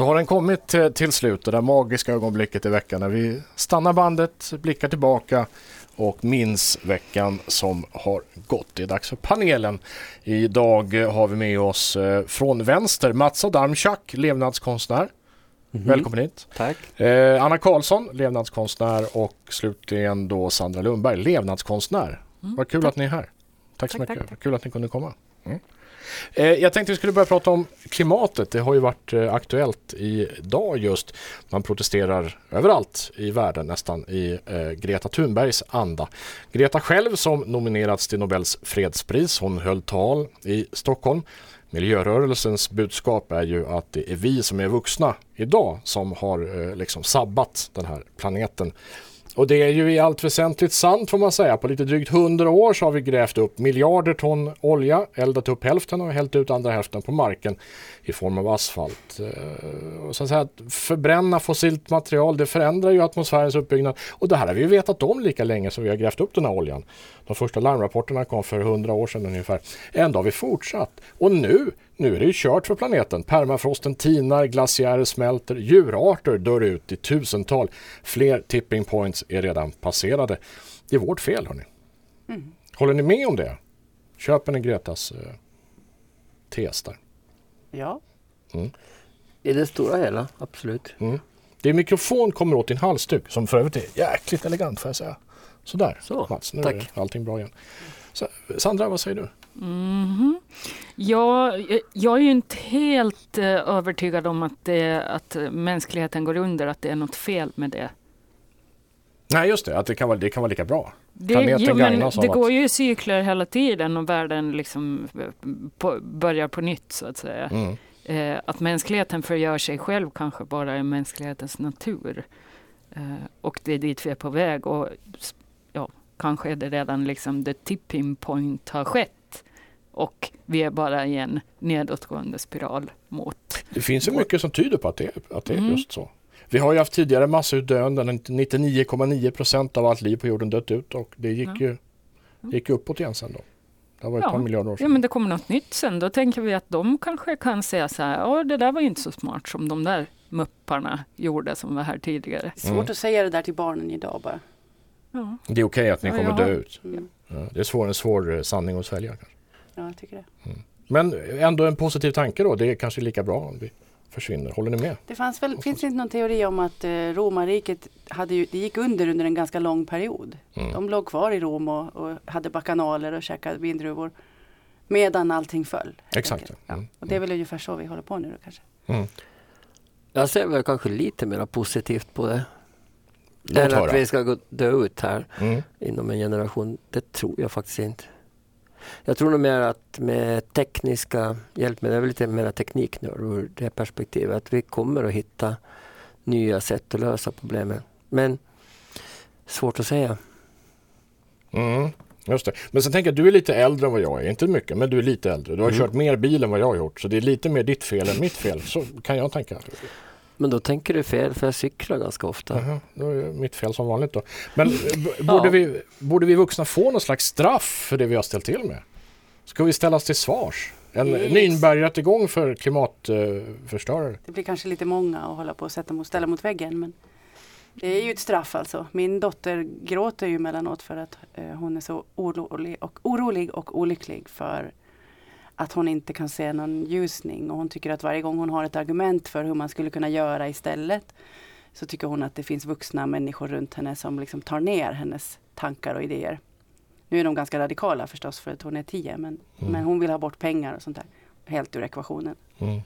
Så har den kommit till slut, det där magiska ögonblicket i veckan när vi stannar bandet, blickar tillbaka och minns veckan som har gått. Det är dags för panelen. Idag har vi med oss eh, från vänster Mats Adamczak, levnadskonstnär. Mm -hmm. Välkommen hit. Tack. Eh, Anna Karlsson, levnadskonstnär och slutligen då Sandra Lundberg, levnadskonstnär. Mm, Vad kul tack. att ni är här. Tack, tack så mycket. Tack. Kul att ni kunde komma. Mm. Eh, jag tänkte vi skulle börja prata om klimatet. Det har ju varit eh, aktuellt idag just. Man protesterar överallt i världen nästan i eh, Greta Thunbergs anda. Greta själv som nominerats till Nobels fredspris. Hon höll tal i Stockholm. Miljörörelsens budskap är ju att det är vi som är vuxna idag som har liksom sabbat den här planeten. Och det är ju i allt väsentligt sant får man säga. På lite drygt hundra år så har vi grävt upp miljarder ton olja, eldat upp hälften och hällt ut andra hälften på marken i form av asfalt. Eh, och så att, säga, att förbränna fossilt material det förändrar ju atmosfärens uppbyggnad och det här har vi vetat om lika länge som vi har grävt upp den här oljan. De första larmrapporterna kom för hundra år sedan ungefär. Ändå har vi fortsatt och nu nu är det ju kört för planeten. Permafrosten tinar, glaciärer smälter, djurarter dör ut i tusental. Fler tipping points är redan passerade. Det är vårt fel hörni. Mm. Håller ni med om det? Köper ni Gretas eh, tes där? Ja. Mm. I det stora hela, absolut. Mm. Din mikrofon kommer åt din halsduk som för övrigt är jäkligt elegant får jag säga. Sådär Så, Mats, nu tack. är allting bra igen. Så, Sandra, vad säger du? Mm. Ja, jag är ju inte helt uh, övertygad om att, det, att mänskligheten går under, att det är något fel med det. Nej, just det, att det kan vara, det kan vara lika bra. Det, jo, men det går ju i cykler hela tiden och världen liksom eh, på, börjar på nytt så att säga. Mm. Eh, att mänskligheten förgör sig själv kanske bara är mänsklighetens natur. Eh, och det är dit vi är på väg och ja, kanske är det redan liksom the tipping point har skett och vi är bara i en nedåtgående spiral mot... Det finns ju mycket som tyder på att det, att det är mm. just så. Vi har ju haft tidigare massutdöenden, 99,9 procent av allt liv på jorden dött ut och det gick ja. ju gick uppåt igen sen då. Det var ett ja. par miljarder år sedan. Ja, men det kommer något nytt sen. Då tänker vi att de kanske kan säga så här, ja det där var inte så smart som de där mupparna gjorde som var här tidigare. Svårt mm. att säga det där till barnen idag bara. Ja. Det är okej okay att ni kommer dö ut. Mm. det är svår, en svår eh, sanning att svälja. Kanske. Ja, jag tycker det. Mm. Men ändå en positiv tanke då. Det är kanske lika bra om vi försvinner. Håller ni med? Det fanns väl, finns det inte någon teori om att eh, romarriket hade ju, det gick under under en ganska lång period. Mm. De låg kvar i Rom och, och hade bakanaler och käkade vindruvor. Medan allting föll. Exakt. Ja. Mm. Och det är väl ungefär så vi håller på nu då, kanske. Mm. Jag ser väl kanske lite mer positivt på det. Än att vi ska gå, dö ut här mm. inom en generation. Det tror jag faktiskt inte. Jag tror nog mer att med tekniska hjälpmedel, jag är lite mer tekniknörd ur det perspektivet, att vi kommer att hitta nya sätt att lösa problemen. Men svårt att säga. Mm, just det. Men sen tänker jag, du är lite äldre än vad jag är. Inte mycket, men du är lite äldre. Du har mm. kört mer bil än vad jag har gjort. Så det är lite mer ditt fel än mitt fel. Så kan jag tänka. Men då tänker du fel för jag cyklar ganska ofta. Uh -huh. Då är det mitt fel som vanligt då. Men borde, ja. vi, borde vi vuxna få någon slags straff för det vi har ställt till med? Ska vi ställas till svars? En yes. Nürnbergrättegång för klimatförstörare? Det blir kanske lite många att hålla på och sätta mot, ställa mot väggen. Men det är ju ett straff alltså. Min dotter gråter ju mellanåt för att eh, hon är så orolig och, orolig och olycklig för att hon inte kan se någon ljusning och hon tycker att varje gång hon har ett argument för hur man skulle kunna göra istället så tycker hon att det finns vuxna människor runt henne som liksom tar ner hennes tankar och idéer. Nu är de ganska radikala förstås för att hon är tio men, mm. men hon vill ha bort pengar och sånt där. Helt ur ekvationen. Mm.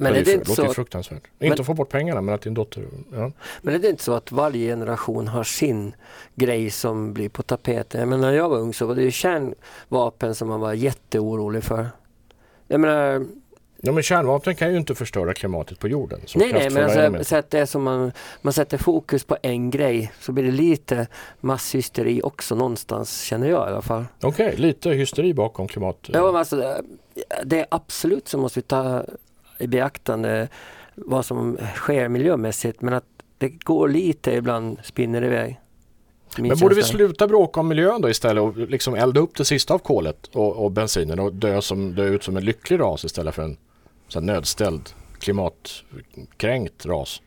Men det, är det inte låter så fruktansvärt. Men, inte att få bort pengarna men att din dotter... Ja. Men är det inte så att varje generation har sin grej som blir på tapeten? Men när jag var ung så var det ju kärnvapen som man var jätteorolig för. Jag menar, Ja, men kärnvapen kan ju inte förstöra klimatet på jorden. nej, nej, men alltså, så att det är som man, man sätter fokus på en grej så blir det lite masshysteri också någonstans känner jag i alla fall. Okej, okay, lite hysteri bakom klimat... Ja, men alltså, det är absolut så måste vi ta i beaktande vad som sker miljömässigt men att det går lite ibland spinner iväg. Men borde vi sluta bråka om miljön då istället och liksom elda upp det sista av kolet och, och bensinen och dö, som, dö ut som en lycklig ras istället för en så nödställd klimatkränkt ras?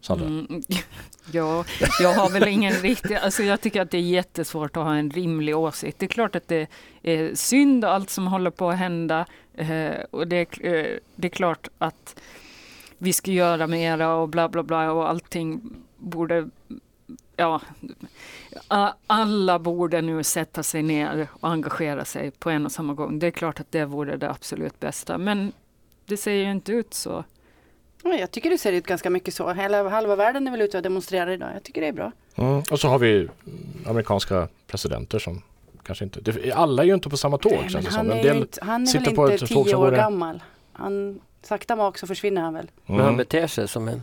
Sandra? Mm, ja, jag har väl ingen riktig... Alltså jag tycker att det är jättesvårt att ha en rimlig åsikt. Det är klart att det är synd allt som håller på att hända. Eh, och det, eh, det är klart att vi ska göra mera och bla bla bla och allting borde ja, alla borde nu sätta sig ner och engagera sig på en och samma gång. Det är klart att det vore det absolut bästa, men det ser ju inte ut så. Jag tycker det ser ut ganska mycket så. Hela, halva världen är väl ute och demonstrerar idag. Jag tycker det är bra. Mm. Och så har vi amerikanska presidenter som kanske inte... Det, alla är ju inte på samma tåg. Nej, han, är inte, han är väl inte tio år gammal. Han, sakta mak så försvinner han väl. Mm. Men han beter sig som en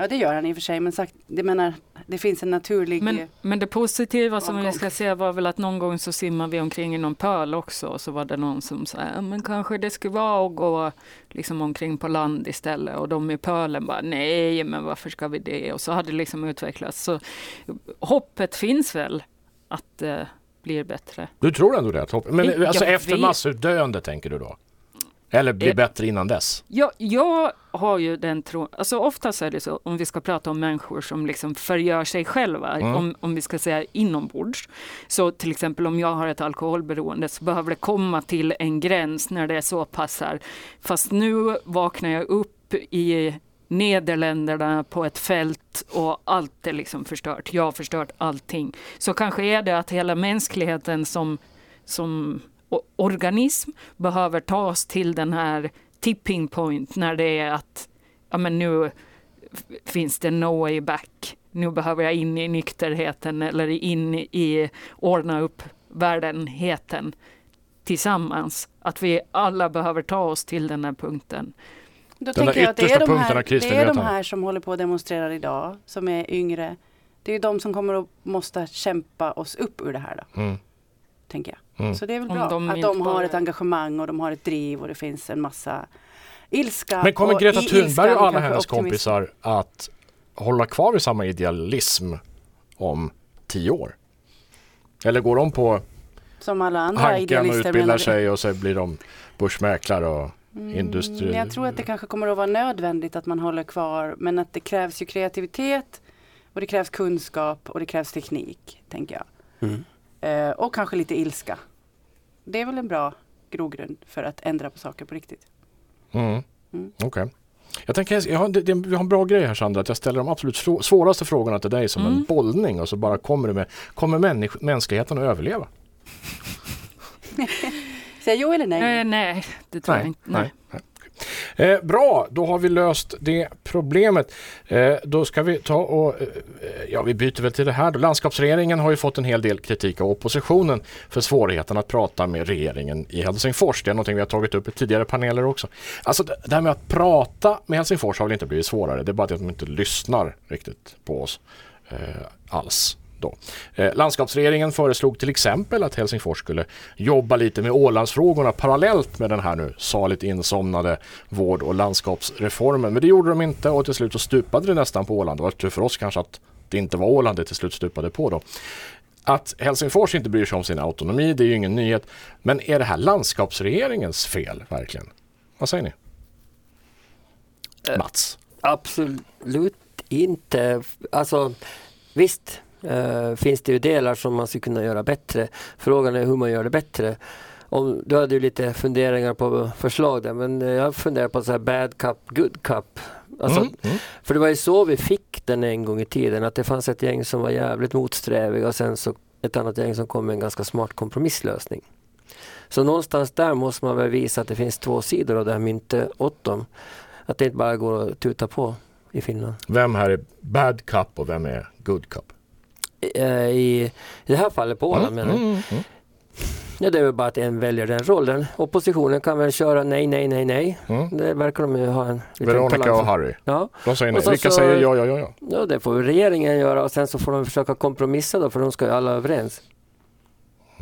Ja det gör han i och för sig men sagt, det, menar, det finns en naturlig Men, men det positiva som vi ska se var väl att någon gång så simmar vi omkring i någon pöl också och så var det någon som sa men kanske det skulle vara att gå liksom omkring på land istället och de i pölen bara nej men varför ska vi det och så hade det liksom utvecklats så hoppet finns väl att det blir bättre. Du tror ändå det? Men alltså efter massutdöende tänker du då? Eller bli eh, bättre innan dess? Jag, jag har ju den tron, alltså oftast är det så om vi ska prata om människor som liksom förgör sig själva, mm. om, om vi ska säga inombords. Så till exempel om jag har ett alkoholberoende så behöver det komma till en gräns när det så passar. Fast nu vaknar jag upp i Nederländerna på ett fält och allt är liksom förstört. Jag har förstört allting. Så kanske är det att hela mänskligheten som, som organism behöver tas till den här tipping point när det är att ja, men nu finns det no way back. Nu behöver jag in i nykterheten eller in i ordna upp världenheten tillsammans. Att vi alla behöver ta oss till den här punkten. Då den tänker jag att det är, de här, det är de här som håller på att demonstrera idag, som är yngre. Det är de som kommer att måste kämpa oss upp ur det här. Då. Mm tänker jag. Mm. Så det är väl bra att de har ett engagemang och de har ett driv och det finns en massa ilska. Men kommer Greta Thunberg och alla hennes optimism. kompisar att hålla kvar vid samma idealism om tio år? Eller går de på som alla andra Hanken och utbildar sig och så blir de börsmäklare och industri... Jag tror att det kanske kommer att vara nödvändigt att man håller kvar men att det krävs ju kreativitet och det krävs kunskap och det krävs teknik, tänker jag. Mm. Eh, och kanske lite ilska. Det är väl en bra grogrund för att ändra på saker på riktigt. Mm. Mm. Okej. Okay. Jag tänker, jag har, det, det, vi har en bra grej här Sandra, att jag ställer de absolut svåraste frågorna till dig som mm. en bollning och så bara kommer du med, kommer människ, mänskligheten att överleva? Säg jo eller nej? Eh, nej, det tror nej, jag inte. Nej. nej. Eh, bra, då har vi löst det problemet. Eh, då ska vi ta och, eh, ja vi byter väl till det här då. Landskapsregeringen har ju fått en hel del kritik av oppositionen för svårigheten att prata med regeringen i Helsingfors. Det är någonting vi har tagit upp i tidigare paneler också. Alltså det här med att prata med Helsingfors har väl inte blivit svårare. Det är bara att de inte lyssnar riktigt på oss eh, alls. Då. Eh, landskapsregeringen föreslog till exempel att Helsingfors skulle jobba lite med Ålandsfrågorna parallellt med den här nu saligt insomnade vård och landskapsreformen. Men det gjorde de inte och till slut så stupade det nästan på Åland. Det var tur för oss kanske att det inte var Åland det till slut stupade på då. Att Helsingfors inte bryr sig om sin autonomi, det är ju ingen nyhet. Men är det här landskapsregeringens fel verkligen? Vad säger ni? Eh, Mats? Absolut inte. Alltså visst, Uh, finns det ju delar som man skulle kunna göra bättre. Frågan är hur man gör det bättre. Om, du hade ju lite funderingar på förslag där men jag funderar på så här bad cup, good cup. Alltså, mm, mm. För det var ju så vi fick den en gång i tiden att det fanns ett gäng som var jävligt motsträviga och sen så ett annat gäng som kom med en ganska smart kompromisslösning. Så någonstans där måste man väl visa att det finns två sidor av det här myntet åt dem. Att det inte bara går att tuta på i Finland. Vem här är bad cup och vem är good cup? Eh, i, i det här fallet på Åland. Mm, mm, mm. Ja, det är väl bara att en väljer den rollen. Oppositionen kan väl köra nej, nej, nej, nej. Mm. Det verkar de ju ha en Veronica och Harry. Ja. De säger nej. Vilka så, säger ja, ja, ja, ja? Ja, det får regeringen göra och sen så får de försöka kompromissa då för de ska ju alla överens.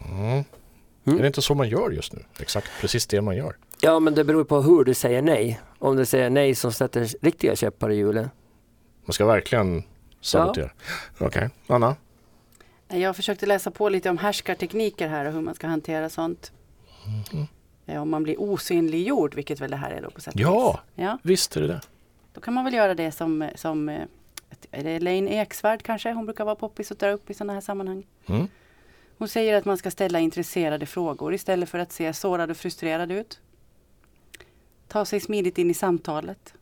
Mm. Mm. Är det inte så man gör just nu? Exakt precis det man gör. Ja, men det beror på hur du säger nej. Om du säger nej som sätter riktiga käppar i hjulen. Man ska verkligen sabotera. Ja. Okej, okay. Anna? Jag försökte läsa på lite om härskartekniker här och hur man ska hantera sånt. Mm. om man blir osynliggjord, vilket väl det här är då på sätt ja, ja, visst är det det. Då kan man väl göra det som, som eh, är det Elaine Eksvärd kanske? Hon brukar vara poppis och dra upp i sådana här sammanhang. Mm. Hon säger att man ska ställa intresserade frågor istället för att se sårad och frustrerad ut. Ta sig smidigt in i samtalet.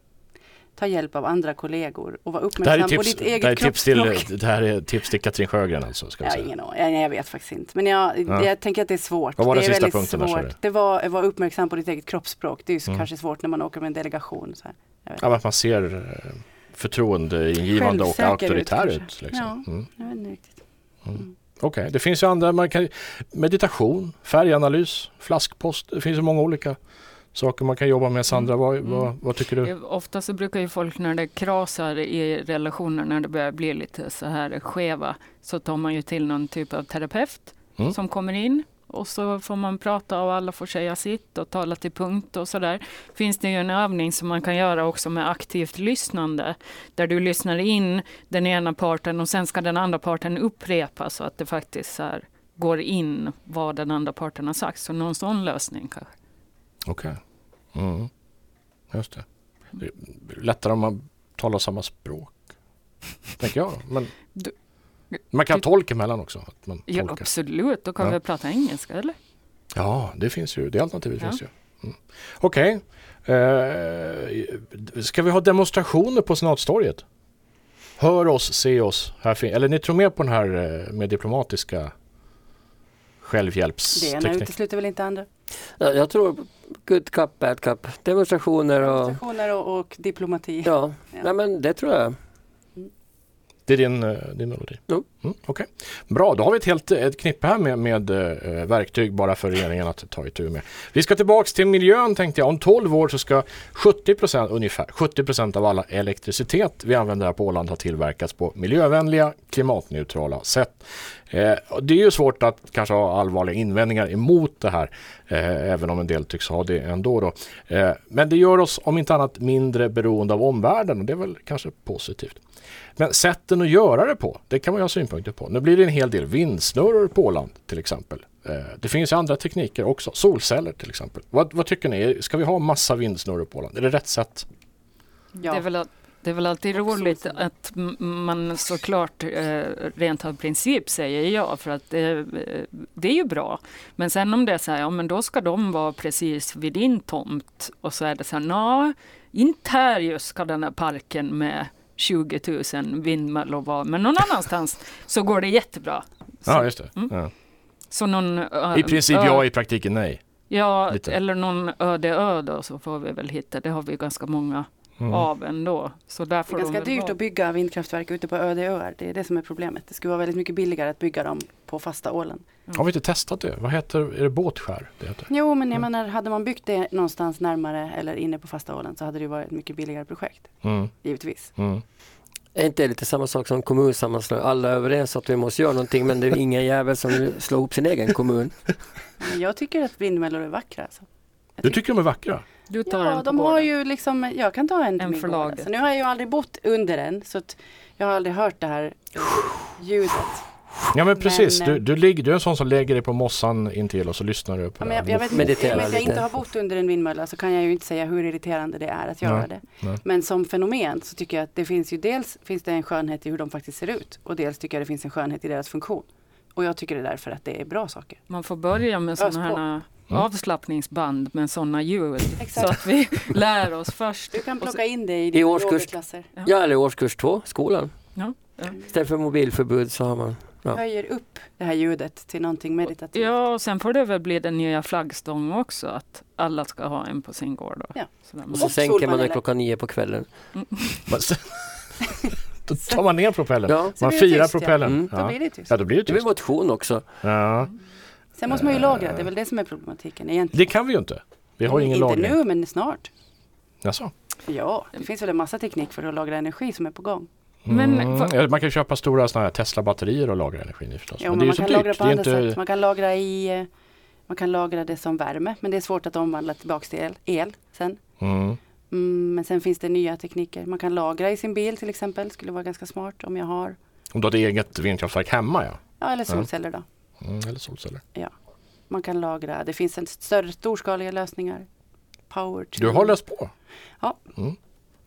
Ta hjälp av andra kollegor och vara uppmärksam tips, på ditt eget det här kroppsspråk. Till, det här är tips till Katrin Sjögren alltså? Ska jag, säga. ingen jag, jag vet faktiskt inte. Men jag, ja. jag tänker att det är svårt. Vad var det den sista punkten? Svårt. Där, det var att vara uppmärksam på ditt eget kroppsspråk. Det är ju mm. kanske svårt när man åker med en delegation. Så här. Ja, att man ser eh, förtroendeingivande och auktoritär ut. ut liksom. Ja, mm. jag vet inte riktigt. Mm. mm. Okej, okay. det finns ju andra, man kan, meditation, färganalys, flaskpost, det finns ju många olika saker man kan jobba med. Sandra, vad, mm. vad, vad, tycker du? Ofta så brukar ju folk när det krasar i relationer, när det börjar bli lite så här skeva, så tar man ju till någon typ av terapeut mm. som kommer in och så får man prata och alla får säga sitt och tala till punkt och sådär. Finns det ju en övning som man kan göra också med aktivt lyssnande, där du lyssnar in den ena parten och sen ska den andra parten upprepa så att det faktiskt så går in vad den andra parten har sagt. Så någon sån lösning kanske. Okej. Okay. Mm. Just det. det lättare om man talar samma språk. Tänker jag. Men... Du, man kan du, tolka emellan också. Att man ja, tolkar. absolut. Då kan ja. vi prata engelska, eller? Ja, det finns ju. Det alternativet ja. finns ju. Mm. Okej. Okay. Eh, ska vi ha demonstrationer på Senatstorget? Hör oss, se oss. Här eller ni tror mer på den här eh, med diplomatiska självhjälpsteknik? Det ena utesluter väl inte andra? Jag tror good cup, bad cup. Demonstrationer och... Demonstrationer och, och diplomati. Ja, ja. Nej, men det tror jag. Det är din, eh, din melodi? Mm. Mm, okay. Bra, då har vi ett helt ett knippe här med, med äh, verktyg bara för regeringen att ta itu med. Vi ska tillbaks till miljön tänkte jag. Om 12 år så ska 70 ungefär 70 av alla elektricitet vi använder här på Åland ha tillverkats på miljövänliga, klimatneutrala sätt. Eh, det är ju svårt att kanske ha allvarliga invändningar emot det här, eh, även om en del tycks ha det ändå. Då. Eh, men det gör oss om inte annat mindre beroende av omvärlden och det är väl kanske positivt. Men sätten att göra det på, det kan man ju ha synpunkter på. Nu blir det en hel del vindsnurror på Åland till exempel. Eh, det finns andra tekniker också, solceller till exempel. Vad, vad, tycker ni? Ska vi ha massa vindsnurror på Åland? Är det rätt sätt? Ja. Det är väl det är väl alltid roligt att man såklart eh, rent av princip säger ja, för att det, eh, det är ju bra. Men sen om det är så här, ja men då ska de vara precis vid din tomt och så är det så här, nej, inte här just ska den här parken med 20 000 vindmöllor vara, men någon annanstans så går det jättebra. Så, ja, just det. Mm. Ja. Så någon, I princip ja, i praktiken nej. Ja, Lite. eller någon öde ö då så får vi väl hitta, det har vi ganska många mm. av ändå. Så där det är ganska dyrt att bygga vindkraftverk ute på öde öar. Det är det som är problemet. Det skulle vara väldigt mycket billigare att bygga dem på fasta ålen. Mm. Har vi inte testat det? Vad heter är det? Båtskär? Det heter? Jo, men jag mm. menar hade man byggt det någonstans närmare eller inne på fasta ålen så hade det varit ett mycket billigare projekt. Mm. Givetvis. Mm. Är inte det lite samma sak som kommunsammanslagning? Alla är överens att vi måste göra någonting men det är ingen jävel som vill slå ihop sin egen kommun. Jag tycker att vindmöllor är vackra. Alltså. Du tycker de är vackra? Du tar ja, de har ju liksom, jag kan ta en, en för alltså, Nu har jag ju aldrig bott under den så jag har aldrig hört det här ljudet. Ja men precis, men, du, du, ligger, du är en sån som lägger dig på mossan intill och så lyssnar du på ja, men jag, jag vet inte, I och med att jag inte har bott under en vindmölla så kan jag ju inte säga hur irriterande det är att göra nej, det. Nej. Men som fenomen så tycker jag att det finns ju dels finns det en skönhet i hur de faktiskt ser ut och dels tycker jag det finns en skönhet i deras funktion. Och jag tycker det därför att det är bra saker. Man får börja med sådana här Mm. avslappningsband med sådana ljud. Exakt. Så att vi lär oss först. Du kan plocka in det i dina årskurs, klasser. Ja. ja, eller årskurs två, skolan. Ja. Ja. Istället för mobilförbud så har man ja. höjer upp det här ljudet till någonting meditativt. Ja, och sen får det väl bli den nya flaggstång också, att alla ska ha en på sin gård. Då. Ja. Så och så sänker man den klockan nio på kvällen. Mm. då tar man ner propellen. Ja. Man firar propellen. Mm. Ja. Då blir det tyst. Ja, då blir det tyst. Det blir motion också. Ja. Sen måste man ju lagra, det är väl det som är problematiken egentligen. Det kan vi ju inte. Vi har ingen lagring. Inte nu, men snart. Jaså? Ja, det finns väl en massa teknik för att lagra energi som är på gång. Men, mm. Man kan köpa stora såna här Tesla-batterier och lagra energin i förstås. Ja, men, men man kan dyrt. lagra på andra inte... sätt. Man kan lagra i eh, man kan lagra det som värme men det är svårt att omvandla tillbaka till el, el sen. Mm. Mm, men sen finns det nya tekniker. Man kan lagra i sin bil till exempel. Skulle vara ganska smart om jag har. Om du har ett eget vindkraftverk hemma ja. Ja eller solceller då. Mm, eller solceller. Ja. man kan lagra. Det finns en större storskaliga lösningar. Power to... Du har läst på? Ja. Mm.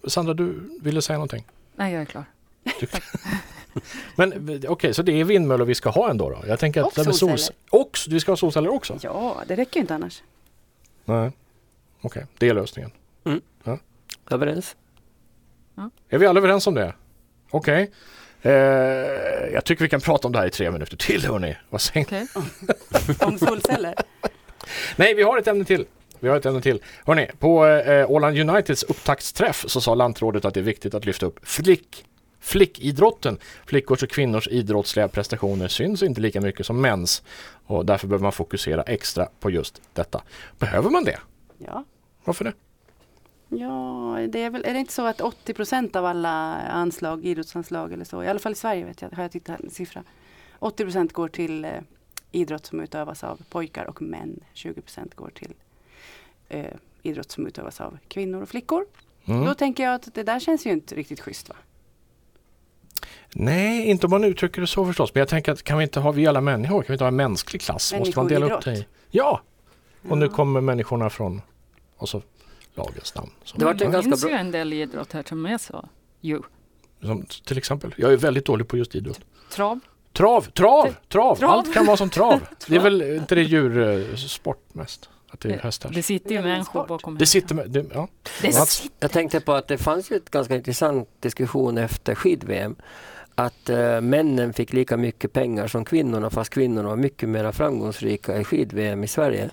Sandra, du ville säga någonting? Nej, jag är klar. Men okej, okay, så det är vindmöllor vi ska ha ändå? Då? Jag tänker att och solceller. Sols och vi ska ha solceller också? Ja, det räcker ju inte annars. Nej, okej, okay, det är lösningen. Mm. Ja. Överens. Ja. Är vi alla överens om det? Okej. Okay. Eh, jag tycker vi kan prata om det här i tre minuter till hörni. Vad säger okay. Om solceller? Nej, vi har ett ämne till. Vi har ett ämne till. Hörrni, på eh, Åland Uniteds upptaktsträff så sa lantrådet att det är viktigt att lyfta upp flick flickidrotten. Flickors och kvinnors idrottsliga prestationer syns inte lika mycket som mäns och därför behöver man fokusera extra på just detta. Behöver man det? Ja. Varför det? Ja, det är väl, är det inte så att 80 procent av alla anslag, idrottsanslag eller så, i alla fall i Sverige vet jag, har jag tittat en siffra. 80 procent går till eh, idrott som utövas av pojkar och män. 20 procent går till eh, idrott som utövas av kvinnor och flickor. Mm. Då tänker jag att det där känns ju inte riktigt schysst va? Nej, inte om man uttrycker det så förstås. Men jag tänker att kan vi inte ha, vi alla människor, kan vi inte ha en mänsklig klass? Måste man dela upp det i? Ja! Och ja. nu kommer människorna från och så lagens namn. det var det finns ju en del idrott här som är så. Jo. Som, till exempel? Jag är väldigt dålig på just idrott. Trav. Trav, trav, trav! trav. Allt kan vara som trav. det är väl inte det djursport mest? Att det, är hästar. det sitter ju människor bakom det sitter med, det, ja. det sitter. Jag tänkte på att det fanns ju ett ganska intressant diskussion efter skid-VM att äh, männen fick lika mycket pengar som kvinnorna fast kvinnorna var mycket mer framgångsrika i skid-VM i Sverige.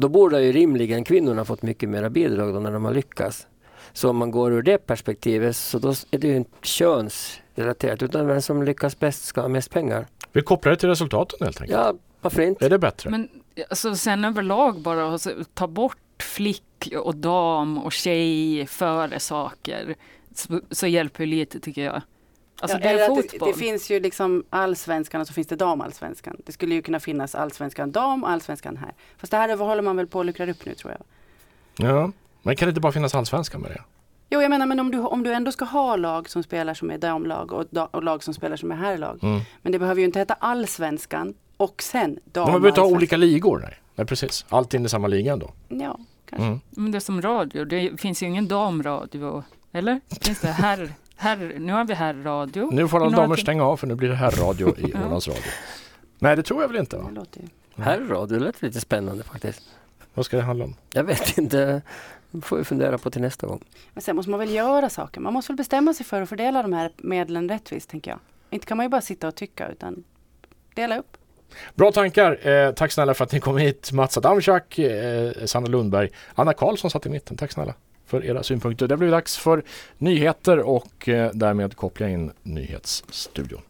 Då borde ju rimligen kvinnorna fått mycket mer bidrag då när de har lyckats. Så om man går ur det perspektivet så då är det ju inte könsrelaterat utan vem som lyckas bäst ska ha mest pengar. Vi kopplar det till resultaten helt enkelt. Ja, varför inte? Är det bättre? Men alltså, sen överlag bara alltså, ta bort flick och dam och tjej före saker så, så hjälper lite tycker jag. Alltså ja, det, är fotboll. Det, det, finns ju liksom allsvenskan och så finns det damallsvenskan. Det skulle ju kunna finnas allsvenskan dam och allsvenskan här. Fast det här håller man väl på att luckra upp nu tror jag. Ja, men kan det inte bara finnas allsvenskan med det? Jo, jag menar men om du, om du ändå ska ha lag som spelar som är damlag och, och lag som spelar som är herrlag. Mm. Men det behöver ju inte heta allsvenskan och sen dam Man behöver inte ha olika ligor. Nej. nej, precis. Allt in i samma liga ändå. Ja, kanske. Mm. Men det är som radio. Det finns ju ingen damradio. Eller? Finns det herr Herr, nu har vi herrradio. Nu får alla damer stänga av för nu blir det herrradio i Ålands Radio. Nej, det tror jag väl inte. Va? Herrradio lät lite spännande faktiskt. Vad ska det handla om? Jag vet inte. Det får vi fundera på till nästa gång. Men sen måste man väl göra saker. Man måste väl bestämma sig för att fördela de här medlen rättvist, tänker jag. Inte kan man ju bara sitta och tycka, utan dela upp. Bra tankar. Eh, tack snälla för att ni kom hit. Mats Adamczak, eh, Sanna Lundberg, Anna Karlsson satt i mitten. Tack snälla för era synpunkter. Det blir dags för nyheter och eh, därmed koppla in nyhetsstudion.